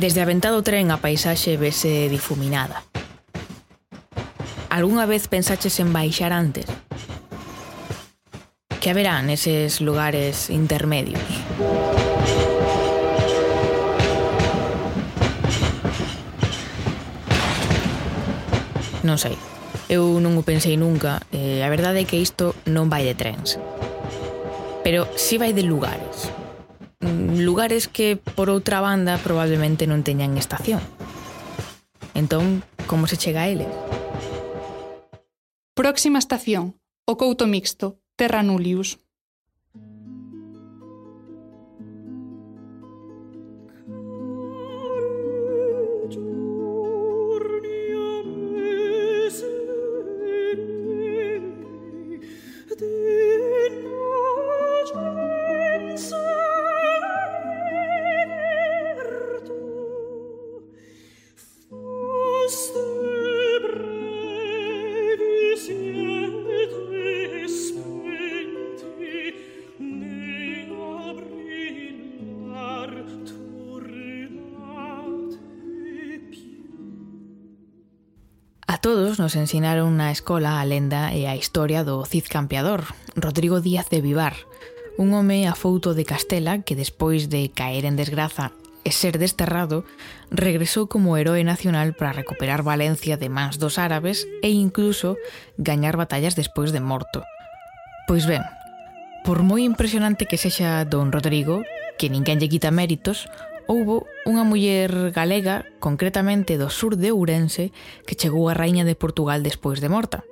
Desde a ventá do tren a paisaxe vese difuminada. Algúnha vez pensaches en baixar antes? Que haberá neses lugares intermedios? Non sei. Eu non o pensei nunca e a verdade é que isto non vai de trens. Pero si vai de lugares. Mm, lugares que por outra banda probablemente non teñan estación. Entón, como se chega a eles? Próxima estación, o Couto Mixto, Terra Nullius. todos nos ensinaron na escola a lenda e a historia do Cid Campeador, Rodrigo Díaz de Vivar, un home afouto de Castela que despois de caer en desgraza e ser desterrado, regresou como heroe nacional para recuperar Valencia de mans dos árabes e incluso gañar batallas despois de morto. Pois ben, por moi impresionante que sexa Don Rodrigo, que ninguén lle quita méritos, houbo unha muller galega, concretamente do sur de Ourense, que chegou a raíña de Portugal despois de morta.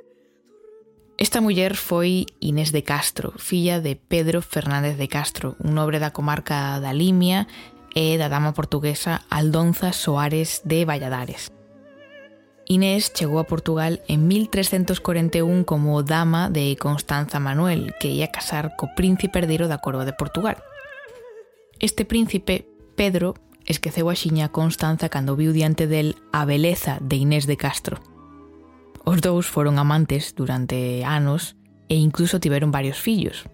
Esta muller foi Inés de Castro, filla de Pedro Fernández de Castro, un nobre da comarca da Limia e da dama portuguesa Aldonza Soares de Valladares. Inés chegou a Portugal en 1341 como dama de Constanza Manuel, que ia casar co príncipe herdeiro da coroa de Portugal. Este príncipe Pedro esqueceu a xiña Constanza cando viu diante del a beleza de Inés de Castro. Os dous foron amantes durante anos e incluso tiveron varios fillos.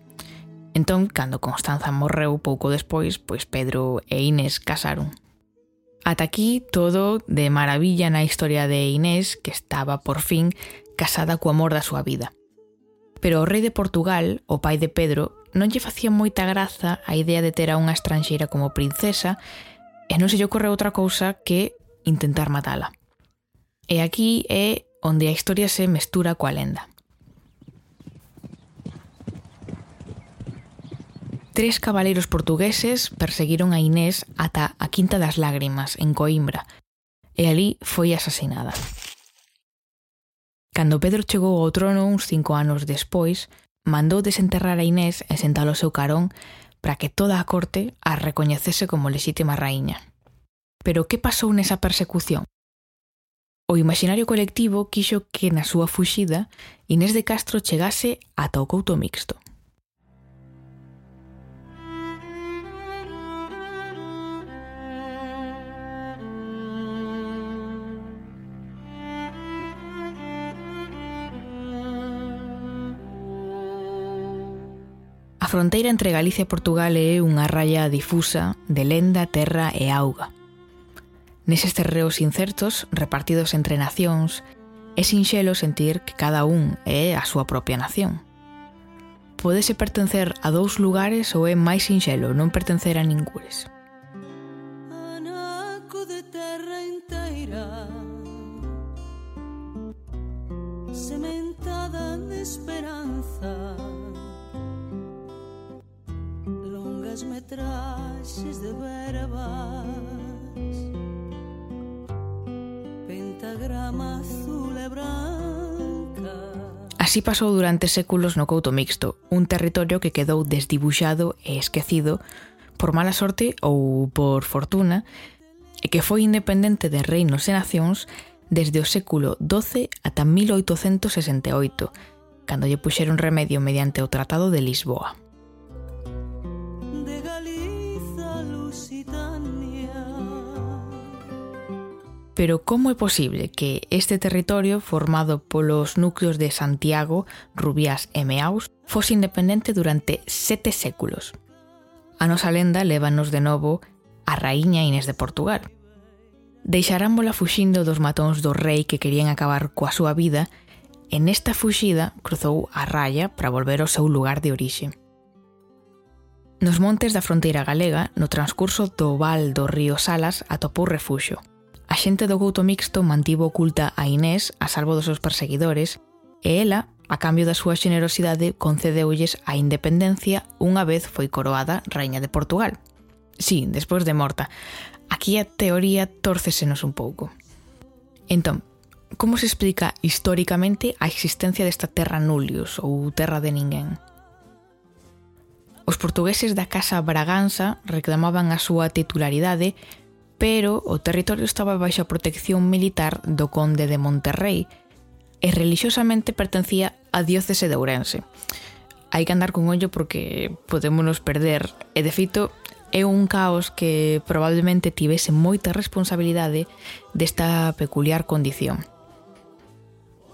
Entón, cando Constanza morreu pouco despois, pois Pedro e Inés casaron. Ata aquí todo de maravilla na historia de Inés, que estaba por fin casada co amor da súa vida. Pero o rei de Portugal, o pai de Pedro, non lle facía moita graza a idea de ter a unha estranxeira como princesa e non se lle ocorre outra cousa que intentar matala. E aquí é onde a historia se mestura coa lenda. Tres cabaleiros portugueses perseguiron a Inés ata a Quinta das Lágrimas, en Coimbra, e ali foi asasinada. Cando Pedro chegou ao trono uns cinco anos despois, mandou desenterrar a Inés e sentalo ao seu carón para que toda a corte a recoñecese como lexítima raíña. Pero que pasou nesa persecución? O imaginario colectivo quixo que na súa fuxida Inés de Castro chegase ata o couto mixto. fronteira entre Galicia e Portugal é unha raya difusa de lenda, terra e auga. Neses terreos incertos, repartidos entre nacións, é sinxelo sentir que cada un é a súa propia nación. Podese pertencer a dous lugares ou é máis sinxelo non pertencer a ningures. Anaco de terra inteira Sementada de esperanza traxes de verbas Pentagrama azul e branca Así pasou durante séculos no Couto Mixto, un territorio que quedou desdibuxado e esquecido por mala sorte ou por fortuna e que foi independente de reinos e nacións desde o século XII ata 1868, cando lle puxeron remedio mediante o Tratado de Lisboa. Pero como é posible que este territorio formado polos núcleos de Santiago, Rubiás e Meaus fose independente durante sete séculos? A nosa lenda lévanos de novo a raíña Inés de Portugal. Deixarámbola fuxindo dos matóns do rei que querían acabar coa súa vida e nesta fuxida cruzou a raya para volver ao seu lugar de orixe. Nos montes da fronteira galega, no transcurso do val do río Salas, atopou refuxo – A xente do Gouto Mixto mantivo oculta a Inés a salvo dos seus perseguidores e ela, a cambio da súa xenerosidade, concedeulles a independencia unha vez foi coroada Rainha de Portugal. Sí, despois de morta. Aquí a teoría tórcesenos un pouco. Entón, como se explica históricamente a existencia desta terra nullius ou terra de ninguén? Os portugueses da Casa Braganza reclamaban a súa titularidade pero o territorio estaba baixo a protección militar do conde de Monterrey e religiosamente pertencía á diócese de Ourense. Hai que andar con ollo porque podémonos perder e de feito é un caos que probablemente tivese moita responsabilidade desta peculiar condición.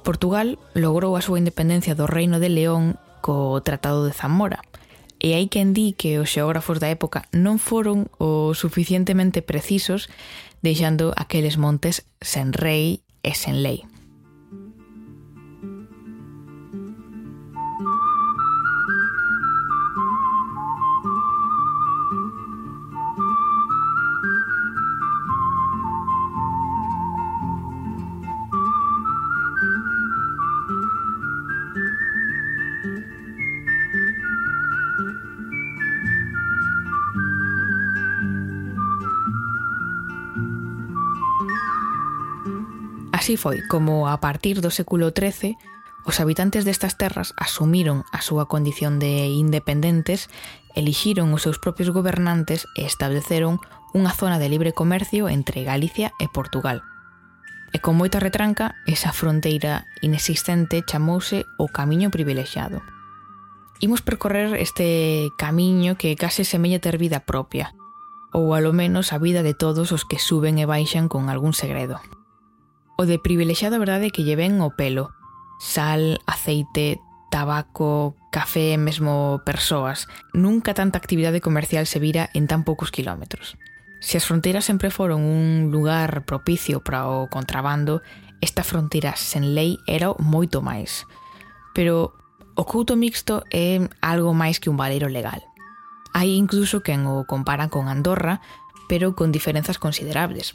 Portugal logrou a súa independencia do Reino de León co Tratado de Zamora, e hai quen di que os xeógrafos da época non foron o suficientemente precisos deixando aqueles montes sen rei e sen lei. Así foi como, a partir do século XIII, os habitantes destas terras asumiron a súa condición de independentes, elixiron os seus propios gobernantes e estableceron unha zona de libre comercio entre Galicia e Portugal. E con moita retranca, esa fronteira inexistente chamouse o Camiño Privilexiado. Imos percorrer este camiño que case semella ter vida propia, ou alo menos a vida de todos os que suben e baixan con algún segredo o de privilexiado a verdade que lle ven o pelo. Sal, aceite, tabaco, café e mesmo persoas. Nunca tanta actividade comercial se vira en tan poucos quilómetros. Se as fronteiras sempre foron un lugar propicio para o contrabando, esta fronteira sen lei era moito máis. Pero o couto mixto é algo máis que un valero legal. Hai incluso quen o compara con Andorra, pero con diferenzas considerables,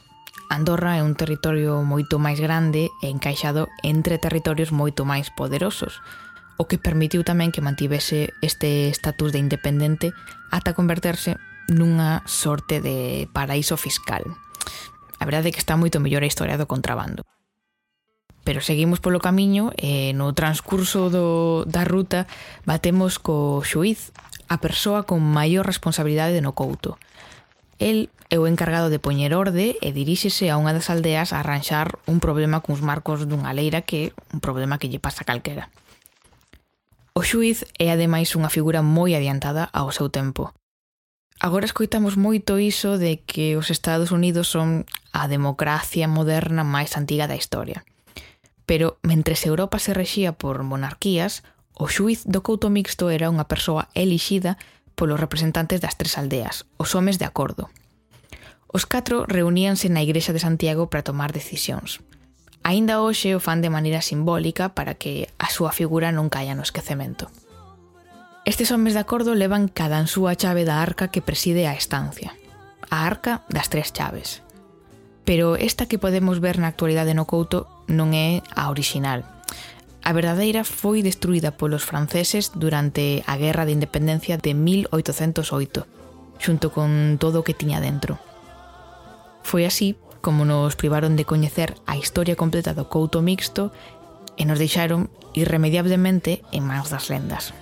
Andorra é un territorio moito máis grande e encaixado entre territorios moito máis poderosos, o que permitiu tamén que mantivese este estatus de independente ata converterse nunha sorte de paraíso fiscal. A verdade é que está moito mellor a historia do contrabando. Pero seguimos polo camiño e no transcurso do, da ruta batemos co xuiz a persoa con maior responsabilidade no couto, El é o encargado de poñer orde e diríxese a unha das aldeas a arranxar un problema cuns marcos dunha leira que é un problema que lle pasa a calquera. O xuiz é ademais unha figura moi adiantada ao seu tempo. Agora escoitamos moito iso de que os Estados Unidos son a democracia moderna máis antiga da historia. Pero, mentres Europa se rexía por monarquías, o xuiz do couto mixto era unha persoa elixida polos representantes das tres aldeas, os homes de acordo. Os catro reuníanse na igrexa de Santiago para tomar decisións. Aínda hoxe o fan de maneira simbólica para que a súa figura non caia no esquecemento. Estes homes de acordo levan cada súa chave da arca que preside a estancia. A arca das tres chaves. Pero esta que podemos ver na actualidade no Couto non é a orixinal, A verdadeira foi destruída polos franceses durante a Guerra de Independencia de 1808, xunto con todo o que tiña dentro. Foi así como nos privaron de coñecer a historia completa do couto mixto e nos deixaron irremediablemente en mans das lendas.